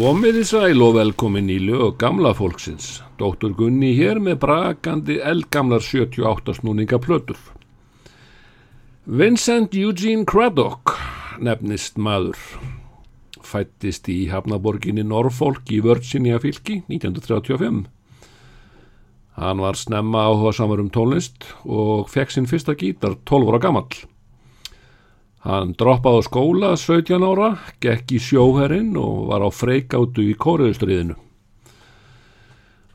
Komiði sæl og velkomin í lög gamla fólksins. Dóttur Gunni hér með brakandi eldgamlar 78 snúninga plötur. Vincent Eugene Craddock nefnist maður. Fættist í Hafnaborginni Norfolk í Virginia fylki 1935. Hann var snemma áhuga samar um tónlist og fekk sinn fyrsta gítar 12 ára gammal. Hann droppaði á skóla 17 ára, gekk í sjóherinn og var á freikáttu í kóruðustriðinu.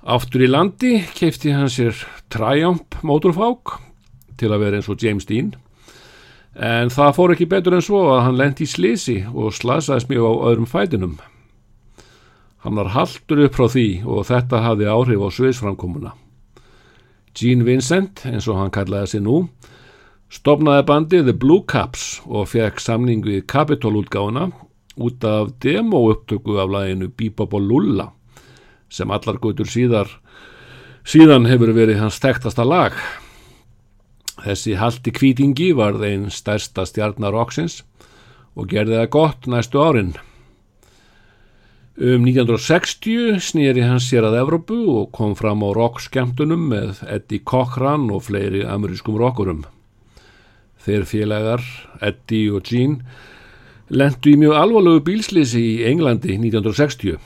Aftur í landi keipti hann sér Triumph motorfák til að vera eins og James Dean en það fór ekki betur en svo að hann lendi í slisi og slasaðist mjög á öðrum fætinum. Hann var haldur upp frá því og þetta hafði áhrif á sviðsframkomuna. Gene Vincent, eins og hann kallaði sig nú, stopnaði bandið The Blue Caps og fekk samning við Capitol-útgáðuna út af demo-upptöku af læginu Bebop og Lulla sem allar gutur síðar síðan hefur verið hans tektasta lag. Þessi haldi kvítingi var þeim stærsta stjarnar Roxins og gerði það gott næstu árin. Um 1960 snýri hans sér að Evrópu og kom fram á rockskemtunum með Eddie Cochran og fleiri amerískum rockurum. Þeir félagar, Eddie og Gene, lendu í mjög alvarlegu bílslýsi í Englandi 1960.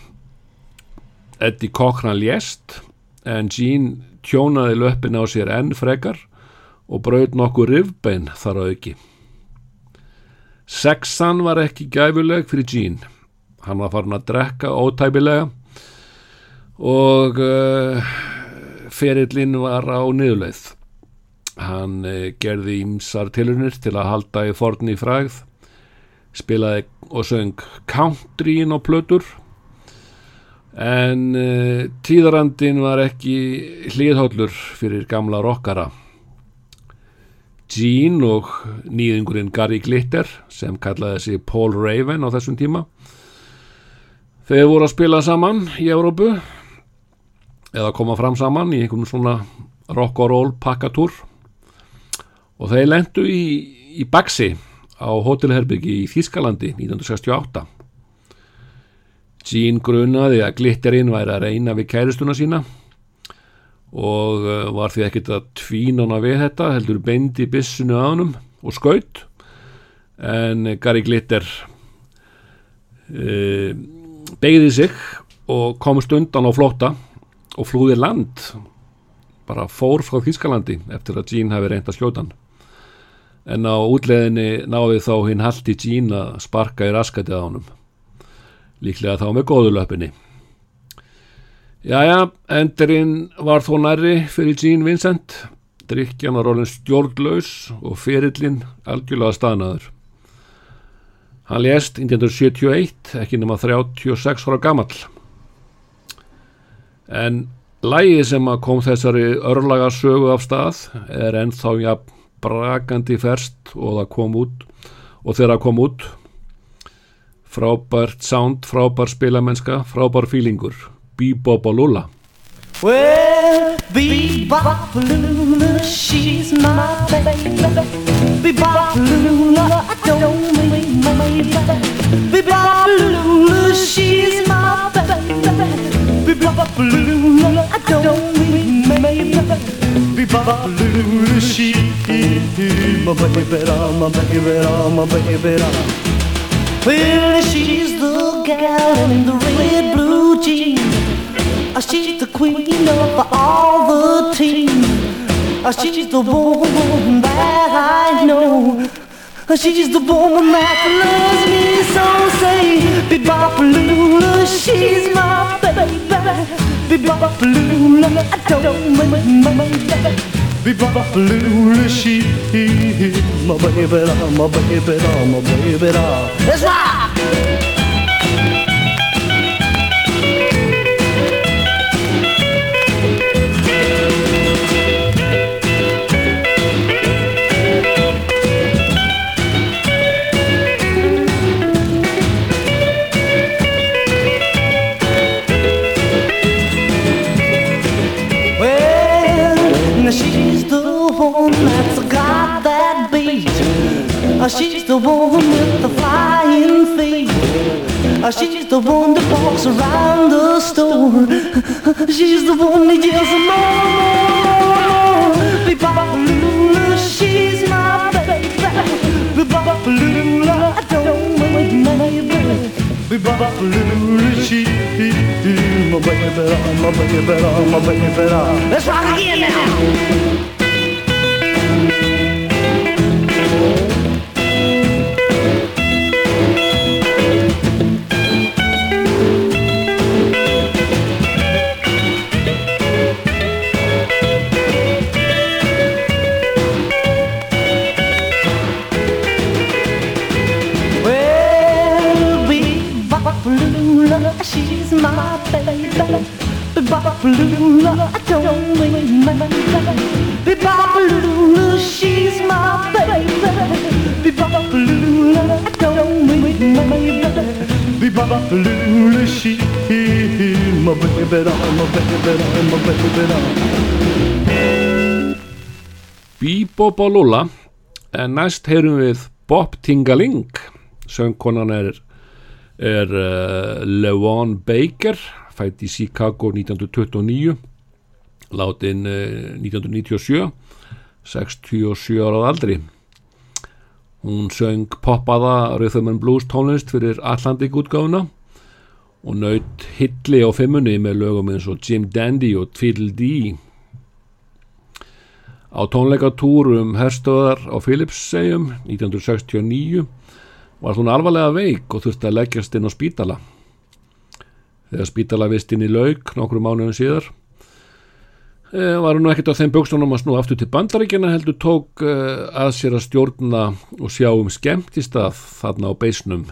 Eddie Cochran lést en Gene tjónaði löppin á sér enn frekar og braud nokkuð rivbein þar á auki. Sexan var ekki gæfuleg fyrir Gene. Hann var farin að drekka ótæpilega og uh, ferillin var á niðurleið. Hann uh, gerði ímsar tilunir til að halda í forni fræð, spilaði og söng countryin á plötur, en uh, tíðarandin var ekki hlýðhóllur fyrir gamla rockara. Gene og nýðingurinn Gary Glitter, sem kallaði sig Paul Raven á þessum tíma, Þeir voru að spila saman í Európu eða koma fram saman í einhvern svona rock and roll pakkatúr og þeir lendu í, í Baxi á Hotelherbyggi í Þískalandi 1968. Gene grunaði að glitterinn væri að reyna við kæristuna sína og uh, var því ekkert að tvínana við þetta, heldur beindi bissinu að honum og skaut. En Gary Glitter uh, begði sig og komist undan á flóta og flúði land. Bara fór frá Þískalandi eftir að Gene hafi reynd að skjóta hann en á útleðinni náði þá hinn haldi Gene að sparka í raskatið á honum. Líklega þá með góðulöpinni Jæja, endurinn var þó nærri fyrir Gene Vincent. Drikkjan var orðin stjórnlaus og ferillin algjörlega staðnaður. Hann lést 1971, ekki nema 36 ára gammal. En lægi sem kom þessari örlaga sögu af stað er ennþá ja, brakandi ferst og það kom út og þegar það kom út frábært sound, frábær spilamennska, frábær fílingur, bebop og lulla. Well, bebop Lula, she's my baby. Bebop Lula, I don't mean my baby. Bebop Lula, she's my baby. Bebop Lula, I don't mean my baby. Bebop Lula, she's my baby, my baby, my baby. Well, she's the gal in the red blue jeans. Ah, she's the queen of all the team. Ah, she's the woman that I know. Ah, she's the woman that loves me so. Say, Bebopalula, she's my baby. Bebopalula, I don't mind my baby. Bebopalula, she's my baby, my baby, my baby. Right. She's the one with the flying feet. She's the one that walks around the store. She's the one that yells more. Bebopalula, she's my baby. Bebopalula, I don't make baby. Bebopalula, she's my baby, my baby, my baby. Let's rock again now. Bebopalula, I don't make my baby. Bebopalula, she's my baby. Bebopalula, I don't make my baby. Bebopalula, she's my baby, my baby, my baby. Bíbóbalúla en næst heyrum við Bob Tingaling söngkonan er, er uh, Levon Baker fætt í Chicago 1929 látin uh, 1997 67 árað aldri hún söng poppaða Rhythm and Blues tónlist fyrir Atlantic útgáfuna og naut hilli á fimmunni með lögum eins og Jim Dandy og Tweedledee Á tónleikatúrum herstöðar á Philipssegjum 1969 var hún alvarlega veik og þurfti að leggjast inn á spítala. Þegar spítala vist inn í lauk nokkru mánuðum síðar. Eh, var hún ekkert á þeim bjókstunum að snú aftur til bandaríkjana heldur tók eh, að sér að stjórna og sjá um skemmtistað þarna á beisnum.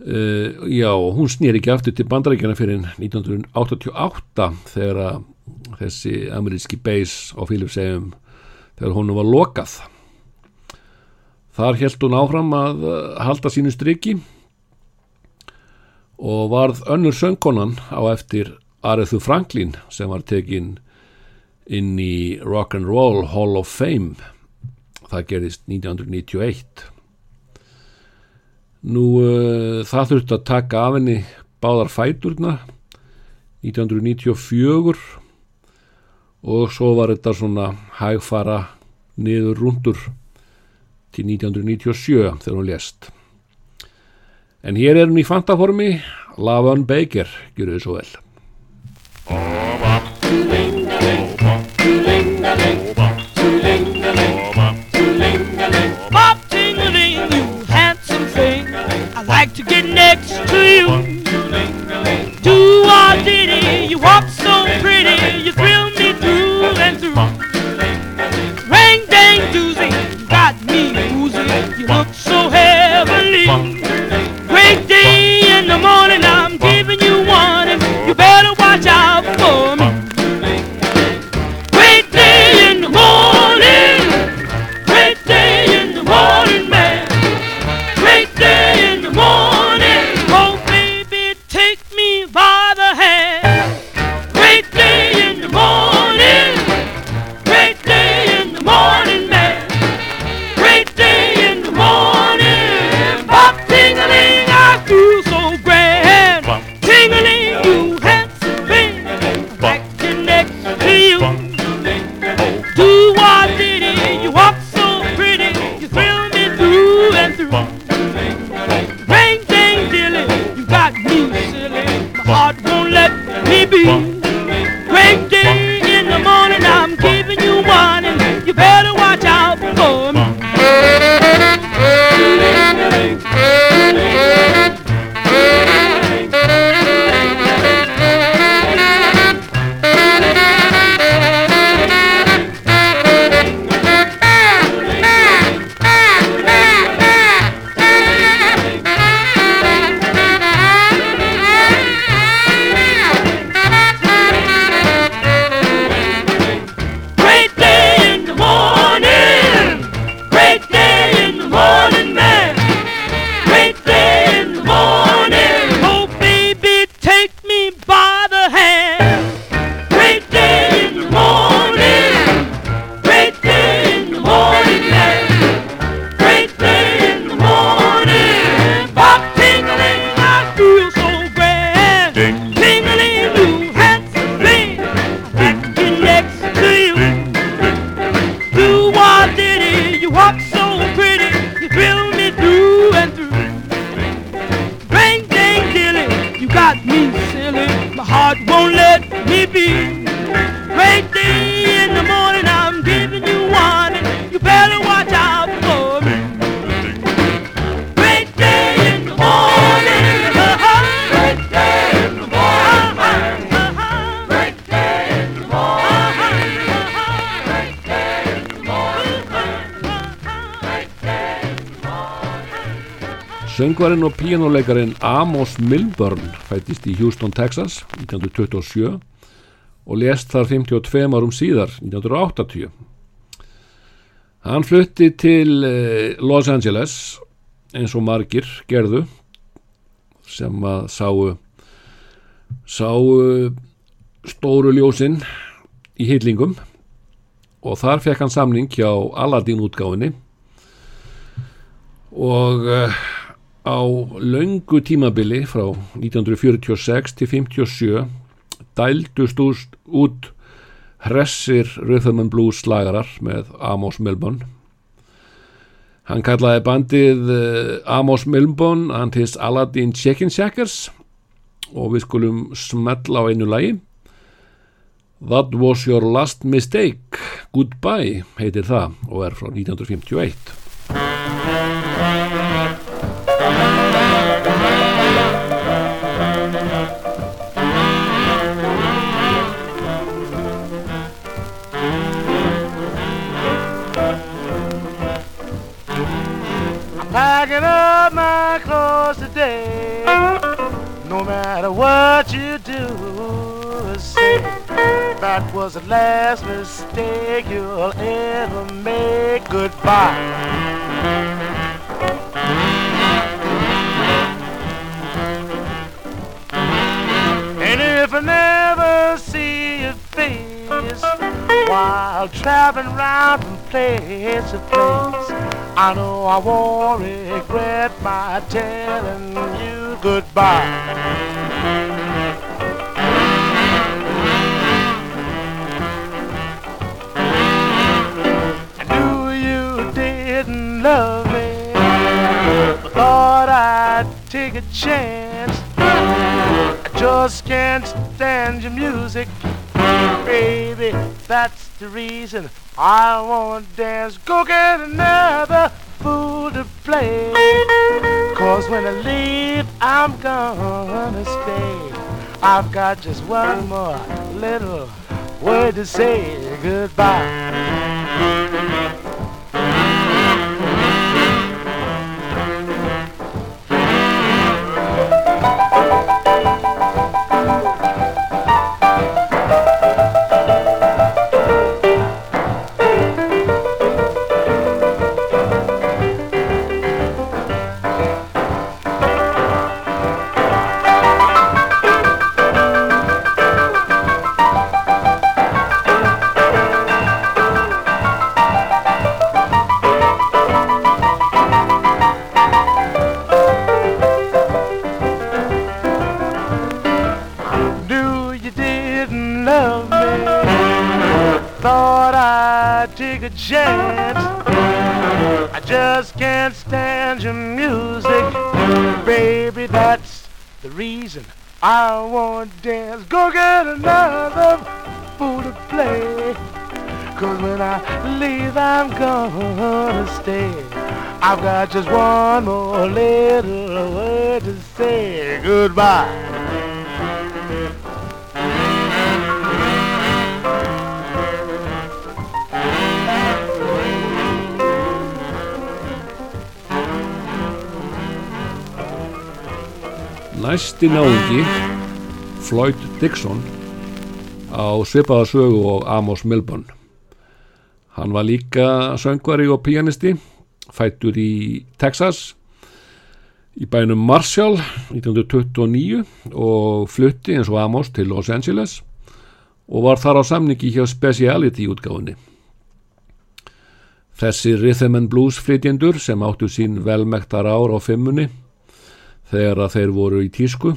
Uh, já, hún snýr ekki aftur til bandaríkjana fyrir 1988 þegar að þessi ameríski beis á Fílipsegum þegar hún var lokað. Þar held hún áfram að halda sínu striki og varð önnur söngkonan á eftir Arethu Franklin sem var tekin inn í Rock and Roll Hall of Fame. Það gerist 1991 nú uh, það þurfti að taka af henni báðar fæturna 1994 og svo var þetta svona hægfara niður rundur til 1997 þegar hún lést en hér er hún í fantaformi. Lavon Baker, gjör þau svo vel. You handsome thing. I Söngvarinn og píjánuleikarin Amos Milburn fættist í Houston, Texas 1927 og lést þar 52 árum síðar 1980. Hann flutti til eh, Los Angeles eins og margir gerðu sem að sáu sáu stóru ljósinn í hillingum og þar fekk hann samning hjá Aladdin útgáfinni og uh, á löngu tímabili frá 1946 til 57 dældust út hressir Rhythm and Blues slagarar með Amos Milburn hann kallaði bandið uh, Amos Milburn and his Aladdin Chicken Shackers og við skulum smetla á einu lagi. That was your last mistake. Goodbye heitir það og er frá 1951 my clothes today. No matter what you do, say that was the last mistake you'll ever make. Goodbye. And if I never see your face while traveling round from place to place, I know I won't regret my telling you goodbye. I knew you didn't love me, but thought I'd take a chance. I just can't stand your music, baby. That's the reason I won't dance. Go get another fool to play. Cause when I leave, I'm gonna stay. I've got just one more little word to say goodbye. Music, baby. That's the reason I want to dance. Go get another fool to play. Cause when I leave, I'm gonna stay. I've got just one more little word to say goodbye. Næsti náungi Floyd Dixon á svipaða sögu og Amos Milburn. Hann var líka söngvari og pianisti fættur í Texas í bænum Marshall 1929 og flutti eins og Amos til Los Angeles og var þar á samningi hjá Speciality útgáfunni Þessi Rhythm and Blues flytjendur sem áttu sín velmektar ár á fimmunni þegar að þeir voru í tísku.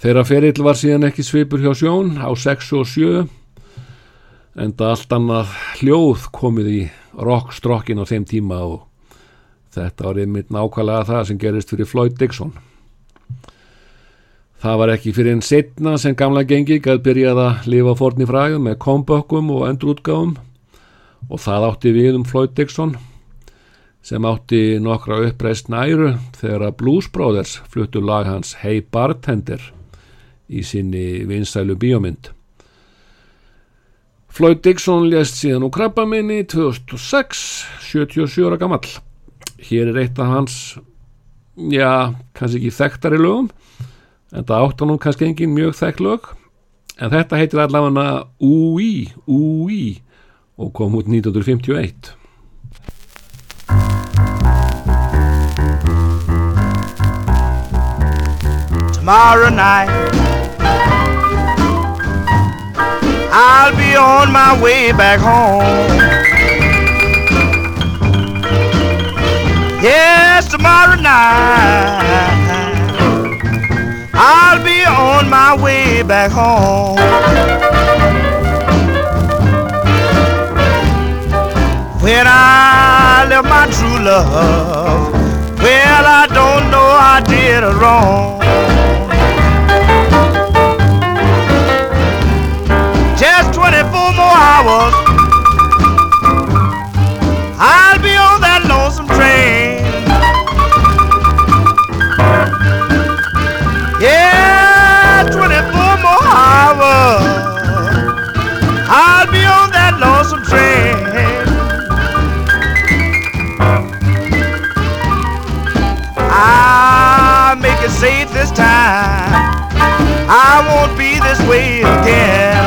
Þeirra ferill var síðan ekki svipur hjá sjón á 6 og 7 en það allt annað hljóð komið í rockstrokkin á þeim tíma og þetta var einmitt nákvæmlega það sem gerist fyrir Floyd Dixon. Það var ekki fyrir einn setna sem gamla gengi gæð byrjað að lifa forn í fræðum með kombökkum og endurútgáfum og það átti við um Floyd Dixon sem átti nokkra uppreist næru þegar að Blues Brothers fluttu lag hans Hey Bartender í sinni vinsælu bíómynd. Floyd Dixon lést síðan úr krabbaminni 2006, 77 ára gamall. Hér er eitt af hans já, kannski ekki þekktari lögum en það átt hann kannski engin mjög þekkt lög en þetta heitir allavega Úi, Úi og kom út 1951 tomorrow night. I'll be on my way back home. Yes, tomorrow night. I'll be on my way back home. When I left my true love, well, I don't know I did wrong. Just 24 more hours. I'll be on that lonesome train. Yeah, 24 more hours. I'll be on that lonesome train. I'll make it safe this time. I won't be this way again.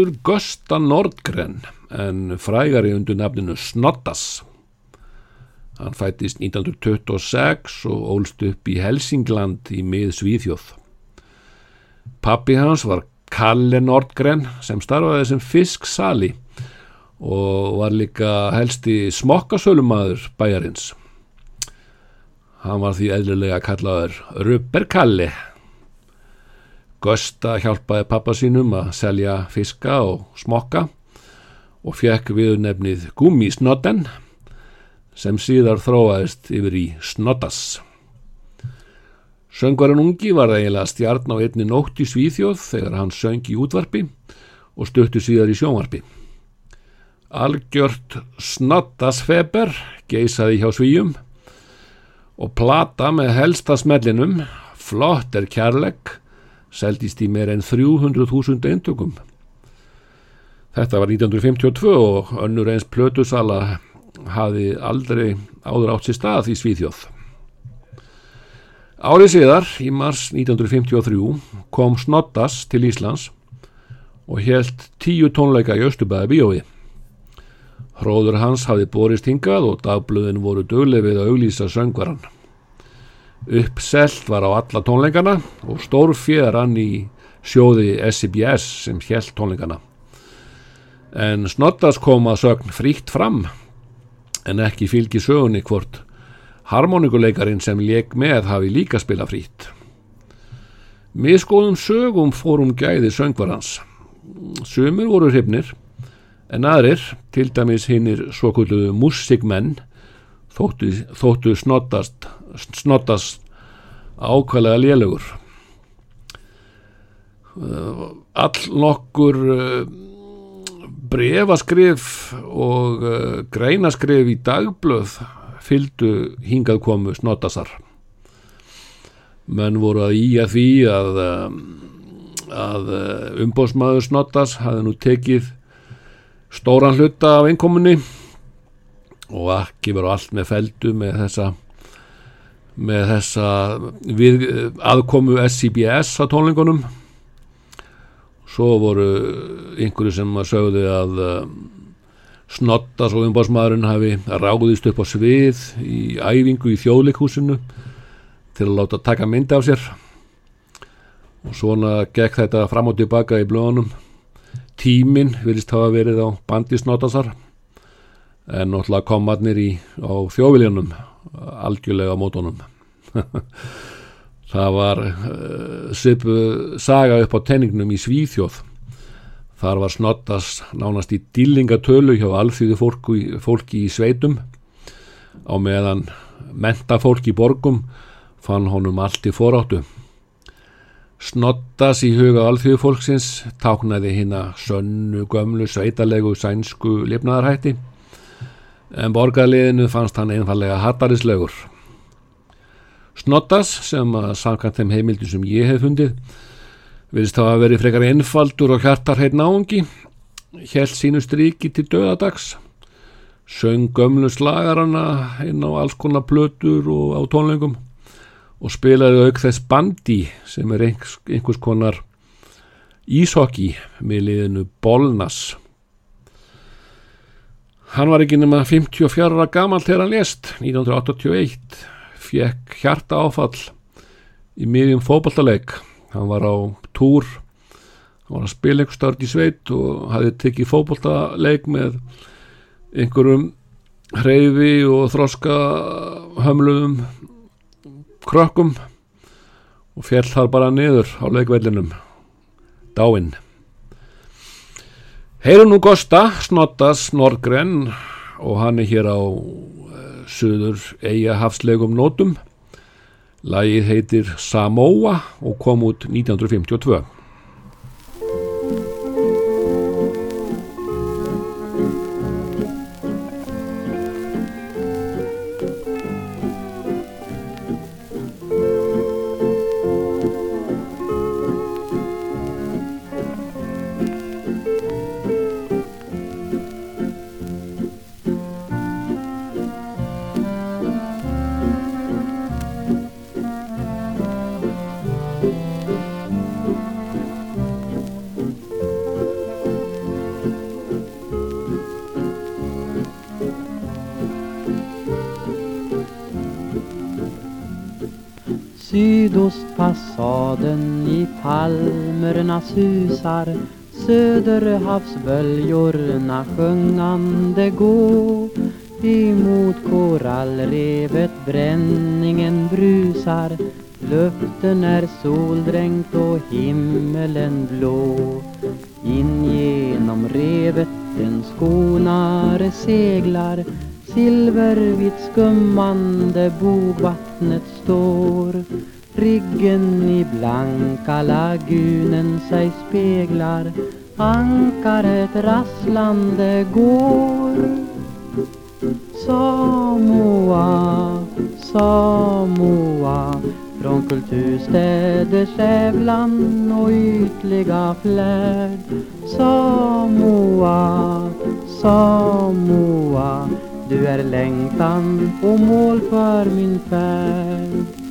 Nefndur Gösta Nordgren en frægari undir nafninu Snoddas. Hann fættist 1926 og ólst upp í Helsingland í mið Svíþjóð. Pappi hans var Kalle Nordgren sem starfaði sem fisksali og var líka helsti smokkasölumadur bæjarins. Hann var því eðlilega kallaður Rubber Kalle. Gösta hjálpaði pappa sínum að selja fiska og smokka og fekk við nefnið Gummisnodden sem síðar þróaðist yfir í Snoddas. Söngvarinn ungi var eiginlega stjarn á einni nótt í Svíþjóð þegar hann söng í útvarpi og stöttu síðar í sjónvarpi. Algjört Snoddas-feber geisaði hjá Svíjum og plata með helsta smellinum, flott er kærlegg, seldist í meir en 300.000 eintökum. Þetta var 1952 og önnur eins plötusala hafi aldrei áður átt sér stað í Svíþjóð. Árið síðar, í mars 1953, kom Snoddas til Íslands og helt tíu tónleika í Östubæði bíói. Hróður hans hafi borist hingað og dagblöðin voru dögleg við að auglýsa söngvaran. Uppselt var á alla tónleikana og stór fjöran í sjóði SCBS sem helt tónleikana. En Snoddas kom að sögn fríkt fram en ekki fylgi sögunni hvort harmonikuleikarin sem leik með hafi líka spila frít. Miskoðum sögum fórum gæði söngvarans. Sumir voru hrifnir en aðrir, til dæmis hinnir svo kulluðu músikmenn, þóttu, þóttu snottast, snottast ákvæðlega lélugur. All nokkur brefaskrif og uh, greinaskrif í dagblöð fylgdu hingað komu snottasar. Menn voru að í að því að, að umbósmaður snottas hafði nú tekið stóran hluta af einkomunni og ekki verið allt með feldu með þessa með þessa við, aðkomu SCBS á tónlingunum svo voru einhverju sem að sögðu að uh, Snottas og umbásmaðurinn hafi ráðist upp á svið í æfingu í þjóðleikhúsinu til að láta taka myndi af sér. Og svona gekk þetta fram og tilbaka í blöðunum. Tíminn virðist hafa verið á bandi Snottasar en náttúrulega komarnir í á þjóðviljanum algjörlega á mótunum. Það var uh, svipu saga upp á tenningnum í Svíþjóð. Þar var Snottas nánast í dýlingatölu hjá alþýðu fólki, fólki í sveitum. Á meðan menta fólki í borgum fann honum allt í foráttu. Snottas í huga alþjóðu fólksins táknaði hinn að sönnu, gömlu, sveitalegu, sænsku lifnaðarhætti en borgarliðinu fannst hann einfallega hattarislegur. Snottas sem að samkvæmt þeim heimildi sem ég hef fundið virðist þá að veri frekar einfaldur og hjartar heit náungi held sínu stríki til döðadags söng gömlu slagarana inn á alls konar plötur og á tónlengum og spilaði auk þess bandi sem er einhvers, konar ísokki með liðinu Bolnas Hann var ekki nema 54 ára gamal þegar hann lést 1981 fekk hjarta áfall í miðjum fókbaltaleik hann var á túr hann var að spila einhver stört í sveit og hafði tekið fókbaltaleik með einhverjum hreyfi og þroska hömluðum krökkum og fjall þar bara niður á leikvellinum. Dáinn Heyrum nú Gosta, Snottas, Norgren og hann er hér á uh, söður eiga hafslegum nótum. Lægið heitir Samoa og kom út 1952. Palmerna susar Söderhavsböljorna sjungande gå. Emot korallrevet bränningen brusar Luften är soldränkt och himmelen blå. In genom revet en skonare seglar Silvervitt skummande bogvattnet står. Riggen i blanka lagunen sig speglar. Ankaret rasslande går. Samoa, Samoa. Från kulturstäders ävlan och ytliga flärd Samoa, Samoa. Du är längtan och mål för min färd.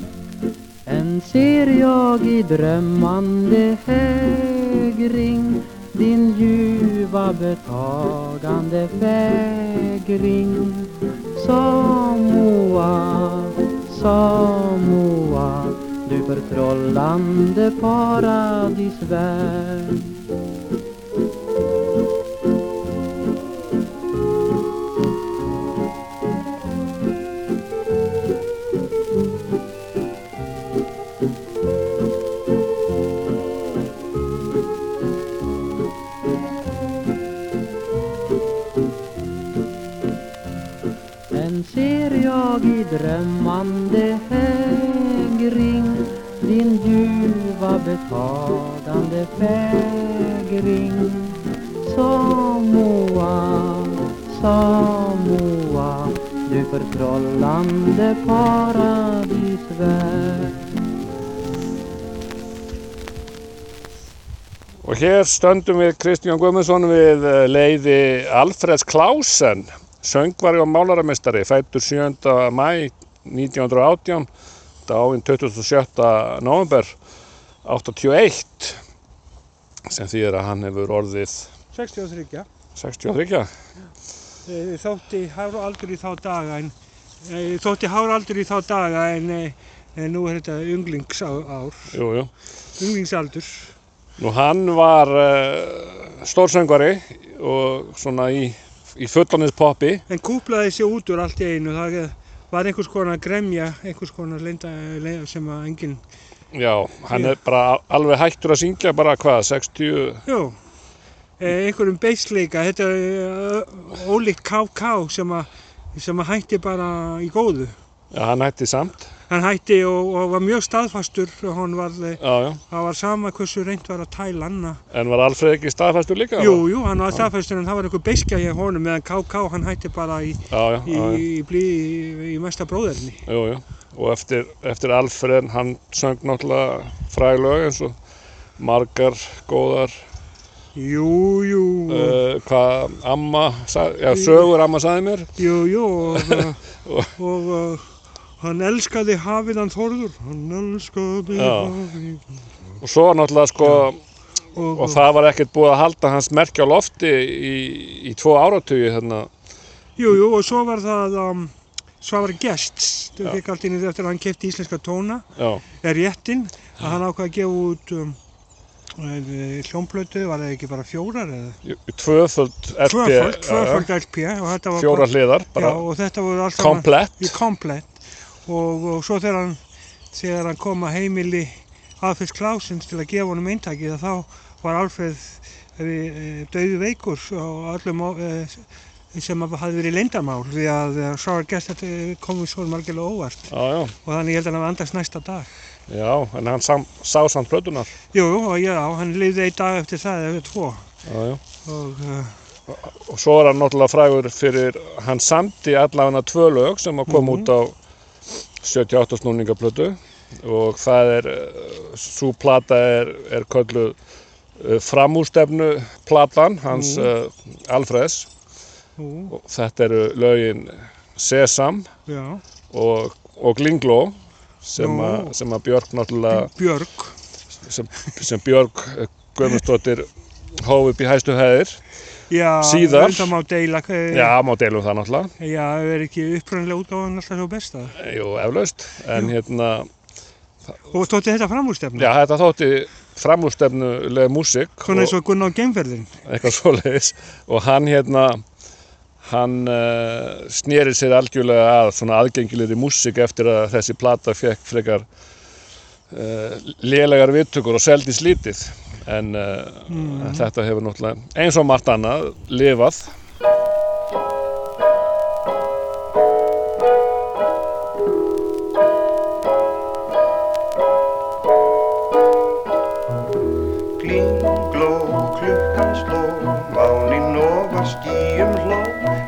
Än ser jag i drömmande hägring Din ljuva betagande fägring. Samoa, Samoa Du förtrollande paradisvärld jag i drömmande hägring. Din ljuva betagande fägring. Samoa, Samoa Du förtrollande paradisvärld Og hér stöndum við Kristján Guðmundsson við eh, leiði Alfreds Klausen, söngvari og málaramestari, fættur 7. mæ 1918 dáinn 27. november 81 sem þýðir að hann hefur orðið 63 63 Eh, þótti háraldur í þá daga en eh, þótti háraldur í þá daga en, eh, en nú er þetta unglingsár jú, jú. unglingsaldur Nú hann var uh, stórsöngvari og svona í, í fullonins poppi en kúplaði sér út úr allt í einu það var einhvers konar gremja einhvers konar leinda, sem að enginn Já, hann er bara alveg hættur að syngja bara hvað, 60 Jú, eh, einhverjum beisleika, þetta er uh, ólíkt að, sem að hætti bara í góðu. Já, hann hætti samt Hann hætti og, og var mjög staðfastur var, eh, Já, já, það var sama hversu reynd var að tæla hann. en var Alfred ekki staðfæstur líka? Jú, jú, hann var staðfastur en það var einhver beiskja hjá honum meðan KK hann hætti bara í, Já, í, í, í, mesta bróðerni. Jú, jú. Og eftir, eftir Alfred, hann söng náttúrulega fræglög eins og margar góðar, Jú, jú, uh, hvað amma, já, sögur amma sagði mér. jú, jú og, og, og hann elskaði hafið hann Þorður, hann elskaði Já. hafið. Og svo náttúrulega sko, Og, og það var ekkert búið að halda hans merkja á lofti í, í tvo áratugi hérna. Jú, jú, og svo var það um, Svavar Gests, þau fikk allt inn í þetta eftir að hann kefti íslenska tóna, Já, er réttinn, að hann ákvað að gefa út um, eh, hljómplötu, var það ekki bara fjórar eða? tvöföld RP, Tvöföld, tvöföld LP og þetta var fjóra hliðar, já, bara komplett. Og, og svo þegar hann, þegar hann kom að heimili Alfreds Klásins til að gefa honum eintakið þá var Alfred e, döðu veikur og öllum e, sem að hafði verið leyndamál því að Sáar Gest komið svo margilega óvart Já, já, og þannig ég held að hann hafa andast næsta dag. já, en hann sam, sá samt plötunar. Jú, og já, hann lifði einn dag eftir það eða tvo Já, já. og uh, Og svo er hann náttúrulega frægur fyrir, hann samti allavega tvö lög sem að koma Mhm. út á 78 snúningaplötu og það er, svo plata er, er kölluð uh, framústefnu platan hans Mhm. uh, Alfreds ú, og þetta eru lögin Sesam já, og, og Glingló sem, að- sem að Björk náttúrulega Björg, sem, sem Björk Guðmundsdóttir hóf upp í hæstu hæðir já, Síðar. þetta má deila, eh, já, má deilum það náttúrulega já, er ekki upprænlega útgáðan alltaf svo besta. jú, eflaust, en hérna Og stótti þetta framúrstefna? já, þetta þótti framústefnuleg músík Svona eins og Gunnar Geimferðin. eitthvað svoleiðis og hann hérna hann uh, snýri sér algjörlega að svona aðgengilegri músík eftir að þessi plata fekk frekar lélegar vittökur og seldist lítið en uh, þetta hefur náttúrulega eins og margt annað lifað. Klukkan sló, mánin ofar skýjum hló,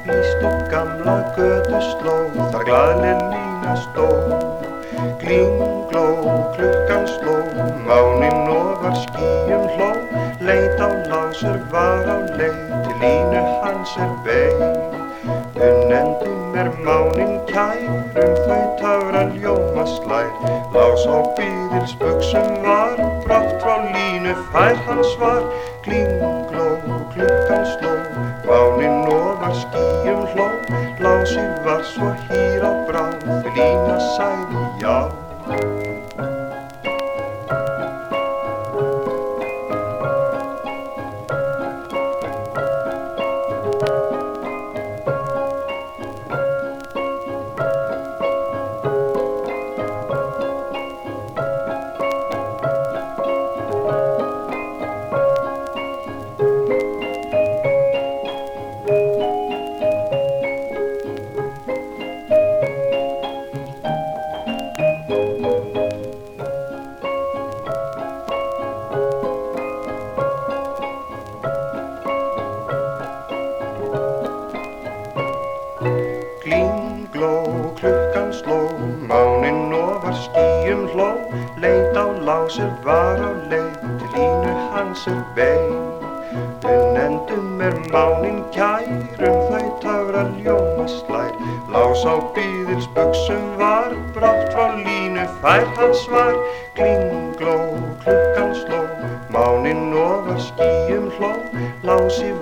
líst upp gamla götu sló, þar glaðlega lína stó. Glíngló, klukkan sló, mánin ofar skýjum hló, leit á lásur var á leið, til línu hans er beig. Unnendum er mánin kær, um þau töfra ljóma slær, lás á bíðilsbuxum var, brátt frá línu fær hann svar, klingló, klukkan sló, mánin ofar skýjum hló, lási var svo hýr á bráð, lína sagði já. Thank you.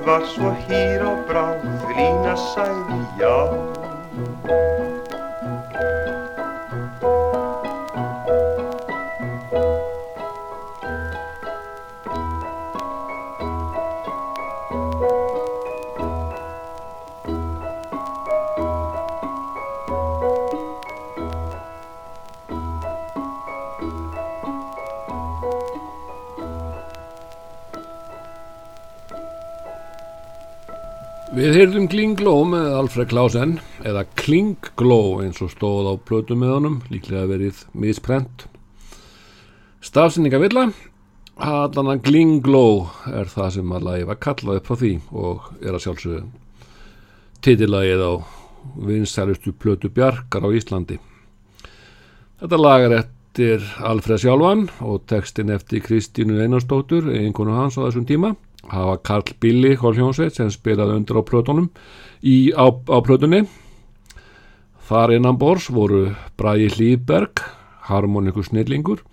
Var svo hýr og bráð lína sagði já Alfred Klausen eða Klingló eins og stóð á plötum með honum, líklega verið misprent. Stafsynninga villa, allan að Klingló er það sem að lagi var kallað upp frá því og er að sjálfsögðu titillagið á vinsælustu plötu Bjarkar á Íslandi. Þetta lag er eftir Alfred sjálfan og textin eftir Kristínu Einarstóttur, eiginkonu hans á þessum tíma hafa Karl Billy Hólfjónsveit sem spilaði undir á plötunum í, á, á plötunni. Þar innan bors voru Bræði Hlýberg harmoniku snillingur.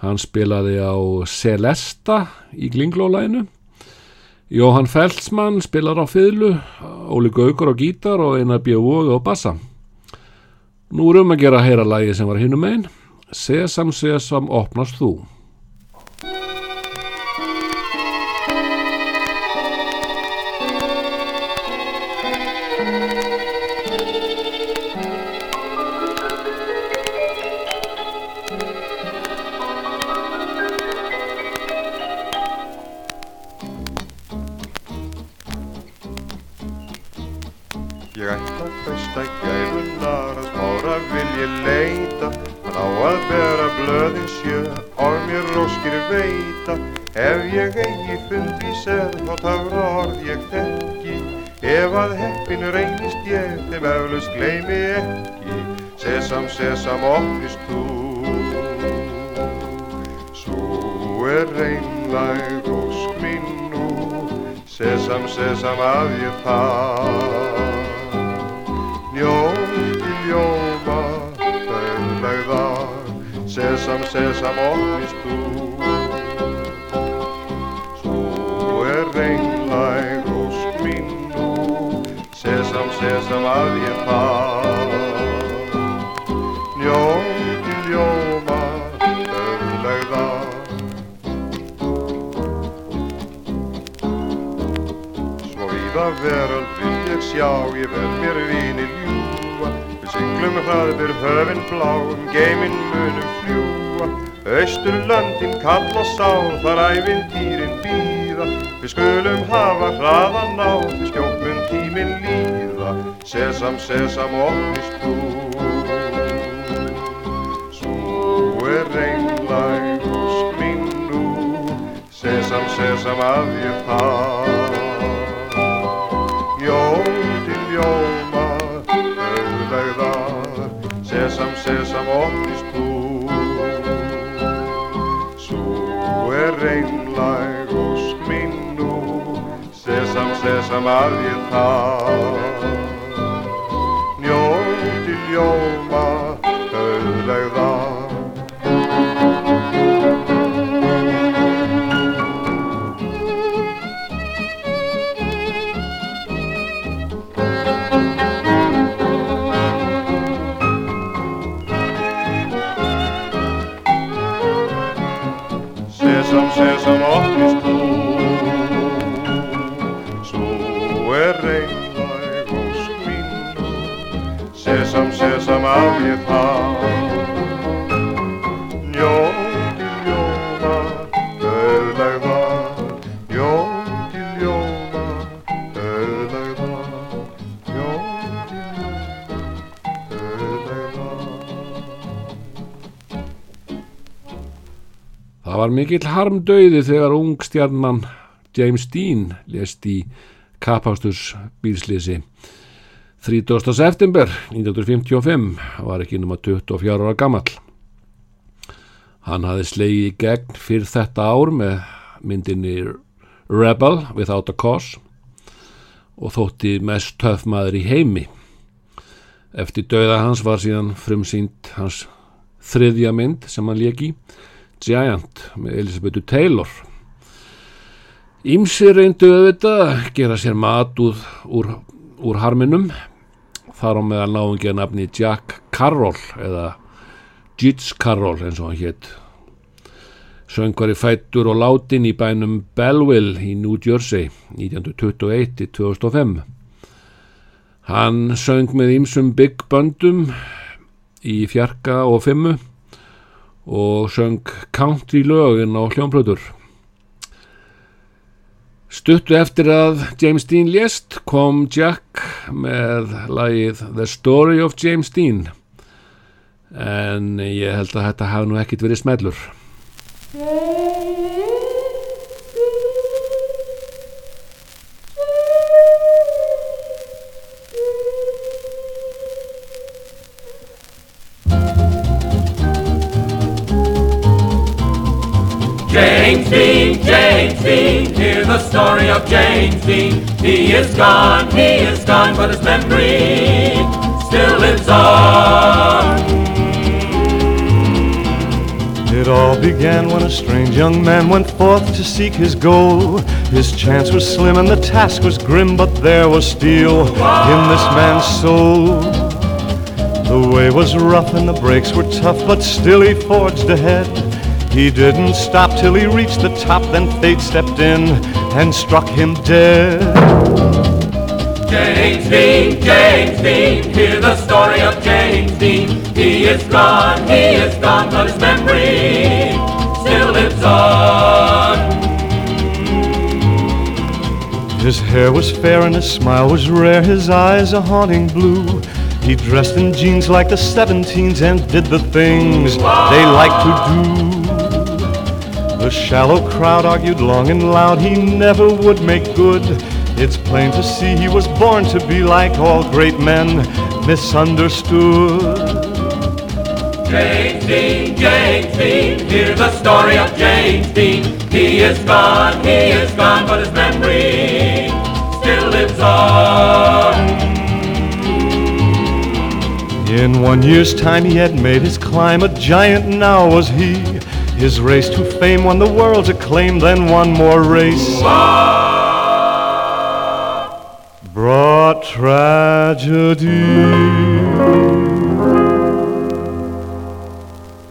Hann spilaði á Celesta í Glinglólæinu Jóhann Feltzmann spilar á fiðlu Óli Gaugur á gítar og Einar Björn á bassa. Nú erum að gera að heyra lægi sem var hinnum einn Sesam Sesam opnast þú eflaust gleymi ekki Sesam, sesam, opnist þú Svo er reynlæg ósk mín nú Sesam, sesam, að ég það geiminn munum fljúa Austurlöndin kalla sá, þar ævintýrin býða Við skulum hafa hraðan á, því skjópun tíminn líða. Sesam, sesam, opnist þú Svo er reynlæg ósk mín nú. Sesam, sesam, að ég það sesam, sesam, opnist þú. Svo er reynlæg ósk mín nú, sesam, sesam, að ég það. Var mikill harmdauði þegar ung stjarnan James Dean lést í Kapástus bílslýsi 30. september 1955 var ekki nema 24 ára gamall. Hann hafði slegið í gegn fyrir þetta ár með myndinni Rebel Without a Cause og þótti mest töff maður í heimi Eftir dauða hans var síðan frumsýnd hans þriðja mynd sem hann lék í, Giant með Elisabethu Taylor. Ímsi reyndu auðvitað að gera sér mat úr, úr, úr harminum, þar á meðal náðungi að nafni Jack Carroll eða Jits Carroll eins og hann hétt. Söngvari fættur og látin í bænum Belleville í New Jersey 1921-2005. Hann söng með ýmsum big böndum í fjarka og fimmu og söng country lögin á hljómplötur. Stuttu eftir að James Dean lést kom Jack með lagið The Story of James Dean en ég held að þetta hafi nú ekkit verið smellur. James Dean, James Dean, hear the story of James Dean. He is gone, he is gone, but his memory still lives on. It all began when a strange young man went forth to seek his goal. His chance was slim and the task was grim, but there was steel in this man's soul. The way was rough and the brakes were tough, but still he forged ahead. He didn't stop till he reached the top, then fate stepped in and struck him dead. James Dean, James Dean, hear the story of James Dean. He is gone, he is gone, but his memory still lives on. His hair was fair and his smile was rare, his eyes a haunting blue. He dressed in jeans like the seventeens and did the things they like to do. The shallow crowd argued long and loud he never would make good. It's plain to see he was born to be like all great men, misunderstood. James Dean, James Dean, hear the story of James Dean. He is gone, he is gone, but his memory still lives on. In one year's time he had made his climb, a giant now was he. His race to fame won the world's acclaim, then one more race. Brought tragedy.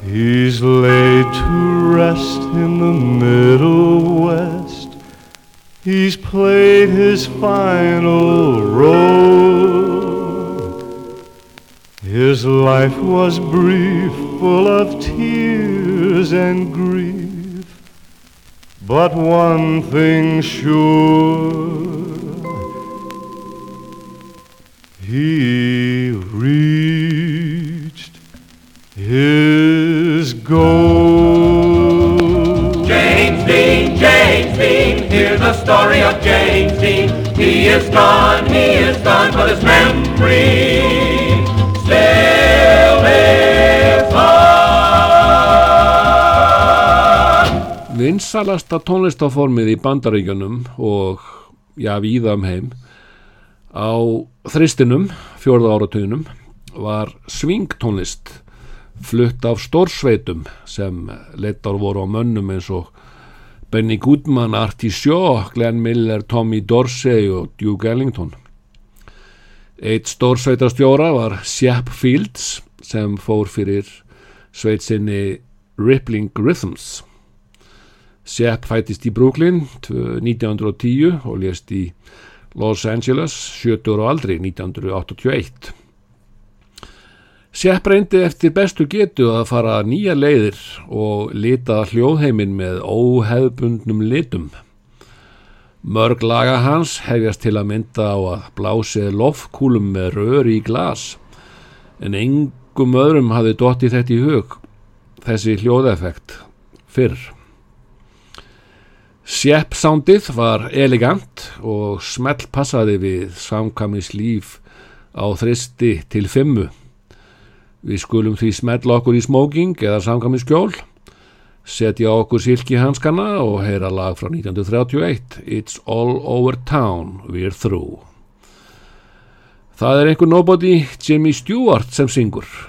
He's laid to rest in the Middle West. He's played his final role. His life was brief, full of tears and grief. But one thing sure, he reached his goal. James Dean, James Dean, hear the story of James Dean. He is gone, he is gone, but his memory. Vinsalasta tónlistaformið í bandaríkjunum og já, víða um heim á þristinum, fjórða áratuginum, var svingtónlist flutt af stórsveitum sem leittar voru á mönnum eins og Benny Goodman, Artie Shaw, Glenn Miller, Tommy Dorsey og Duke Ellington. Eitt stórsveitastjóra var Shep Fields sem fór fyrir sveitsinni Rippling Rhythms. Shep fættist í Brooklyn 1910 og lést í Los Angeles 70 ára aldri 1981. Sepp reyndi eftir bestu getu að fara nýja leiðir og lita hljóðheiminn með óhefbundnum litum. Mörg laga hans hefjast til að mynda á að blásið lofkúlum með rör í glas, en engum öðrum hafi dottið þetta í hug, þessi hljóðeffekt, fyrr. Sepp sándið var elegant og smell passaði við samkvæmis líf á þristi til fimmu. Við skulum því smetla okkur í smoking eða samkvæmis skjól, setja okkur silki hanskana og heyra lag frá 1931, It's All Over Town, We're Through. Það er einhver nobody Jimmy Stewart sem syngur.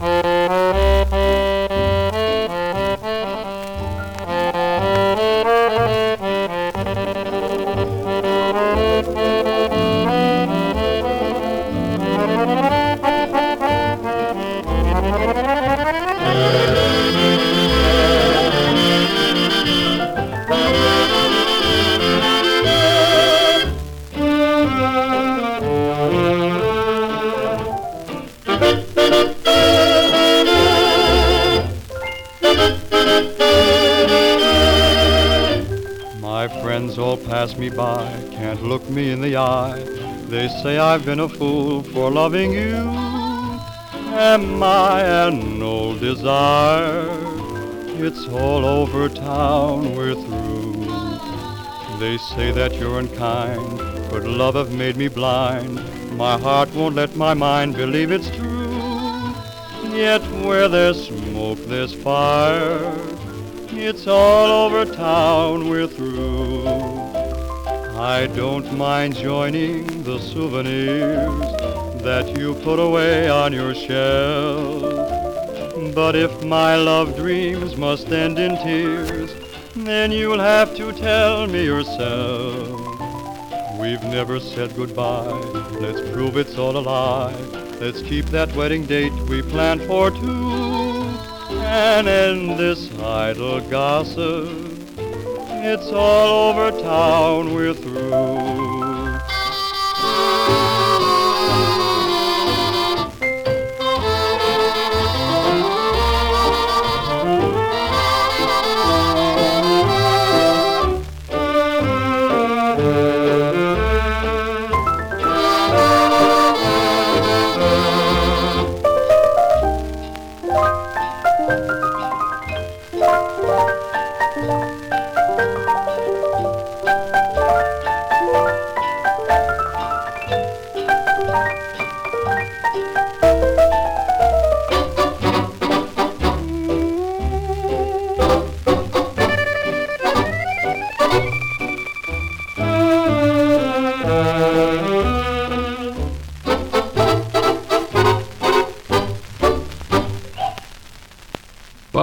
My friends all pass me by, can't look me in the eye. They say I've been a fool for loving you. Am I an old desire? It's all over town, we're through. They say that you're unkind, could love have made me blind? My heart won't let my mind believe it's true. Yet where there's smoke, there's fire. It's all over town, we're through. I don't mind joining the souvenirs that you put away on your shelf. But if my love dreams must end in tears, then you'll have to tell me yourself. We've never said goodbye, let's prove it's all a lie. Let's keep that wedding date we planned for two and end this idle gossip. It's all over town, we're through.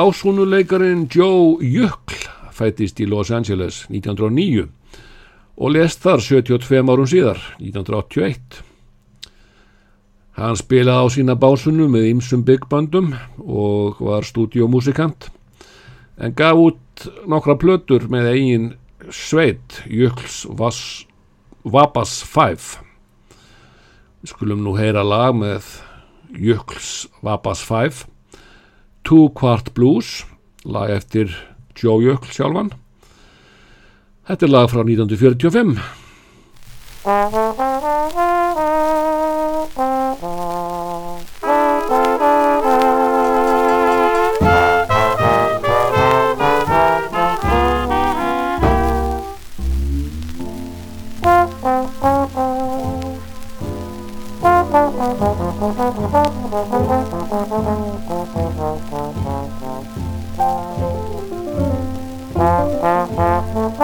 Básúnuleikarin Joe Jökl fættist í Los Angeles 1909 og lest þar 72 árum síðar, 1981. Hann spilaði á sína básunu með ýmsum byggbandum og var stúdíómusikant en gaf út nokkra plötur með eigin sveit Jökls Vas, Vabas 5. Við skulum nú heyra lag með Jökls Vabas 5 Two Quart Blues lag eftir Joe Jökl sjálfan. Þetta er lag frá 1945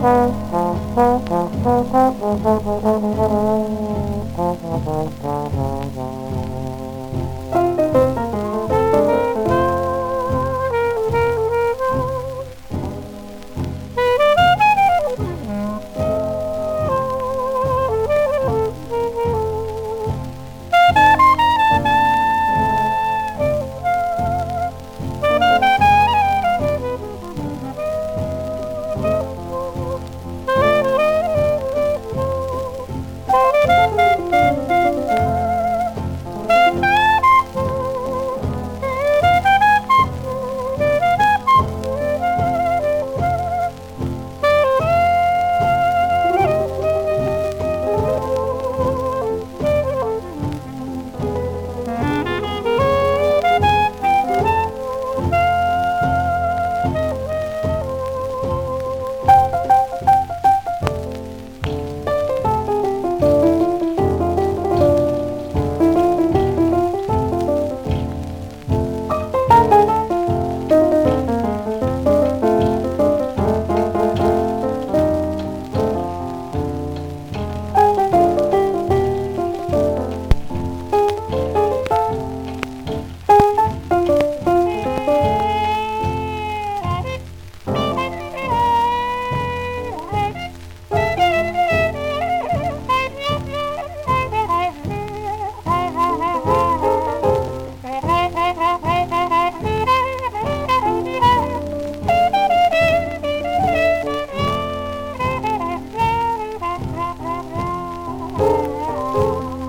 Thank you.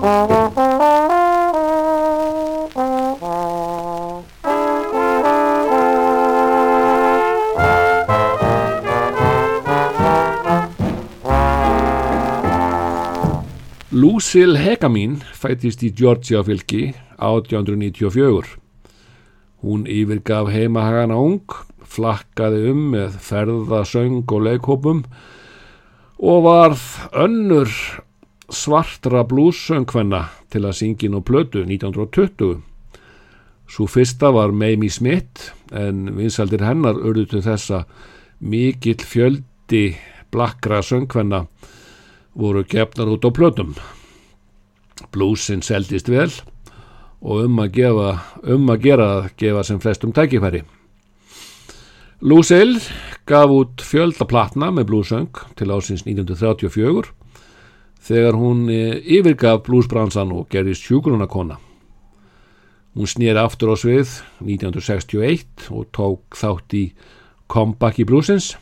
Lucille Hegamin fætist í Georgia fylgi 1894. Hún yfirgaf heimahagana ung, flakkaði um með ferðasöng og leikhópum og varð önnur svartra blússöngkvenna til að syngja inn á plötu 1920. Svo fyrsta var Mamie Smith en vinsaldir hennar urðu til þessa mikill fjöldi blakkra söngkvenna voru gefnar út á plötum. Blúsin seldist vel og um að, gefa, um að gera að gefa sem flestum tækifæri. Lucille gaf út fjöldaplatna með blúsöng til ásins 1934 þegar hún eh, yfirgaf blúsbransan og gerðist sjúgrunarkona. Hún snýri aftur á svið 1961 og tók þátt í Comeback í blúsins.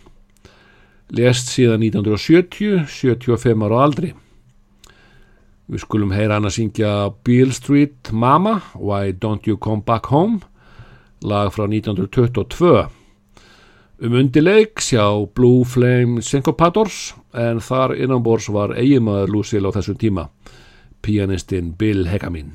Lest síðan 1970, 75 ára aldri. Við skulum heyra hann að syngja Beale Street Mama, Why Don't You Come Back Home, lag frá 1922. Um undileik sjá Blue Flame Syncopators en þar innanbors var eigimaður Lucille á þessum tíma, pianistinn Bill Hegamin.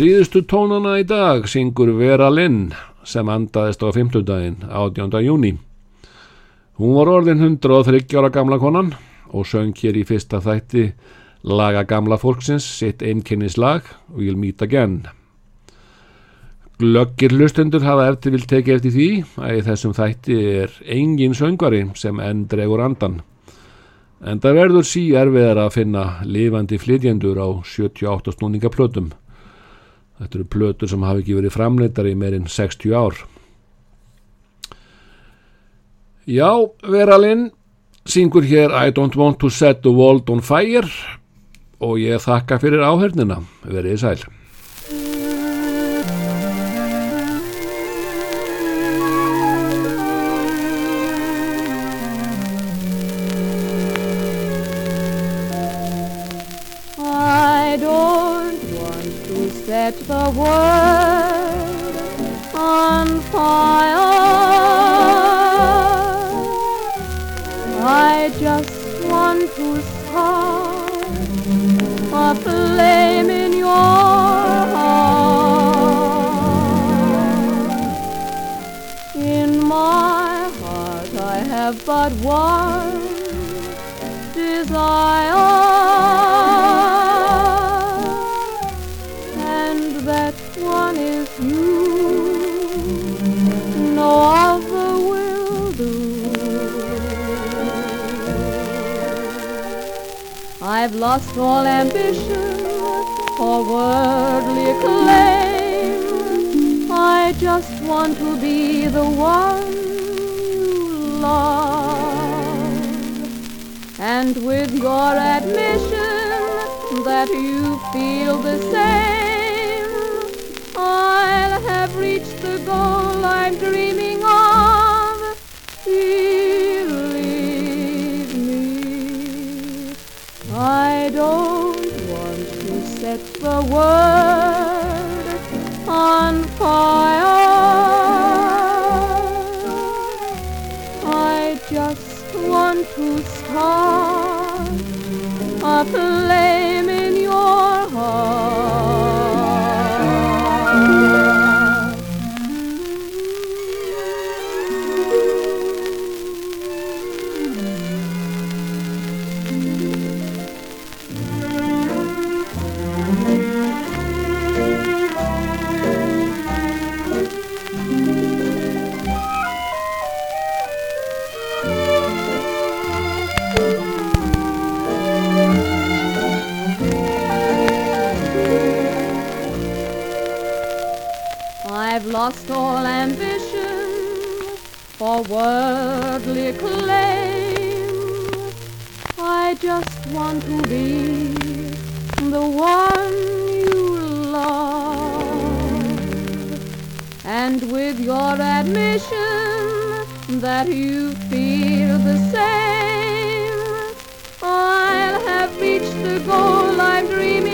Síðustu tónana í dag syngur Vera Lynn sem andaðist á 50 daginn 18. júni. Hún var orðin 130 ára gamla konan og söng hér í fyrsta þætti laga gamla fólksins sitt einkennislag We'll Meet Again. Glöggir hlustendur hafa eftir vil tekið eftir því að í þessum þætti er engin söngvari sem enn dregur andan. En það verður sí erfiðar að finna lifandi flytjendur á 78 snúningaplötum. Þetta eru plötur sem hafa ekki verið framleitar í meirinn 60 ár. Já, Veralinn, syngur hér I don't want to set the world on fire og ég þakka fyrir áhörnina. Verið þið sæl. World on fire. I just want to start a flame in your heart. In my heart I have but one desire, I've lost all ambition for worldly acclaim. I just want to be the one you love. And with your admission that you feel the same, I'll have reached the goal I'm dreaming just want to start a flame in your heart. For worldly claim. I just want to be the one you love. And with your admission that you feel the same, I'll have reached the goal I'm dreaming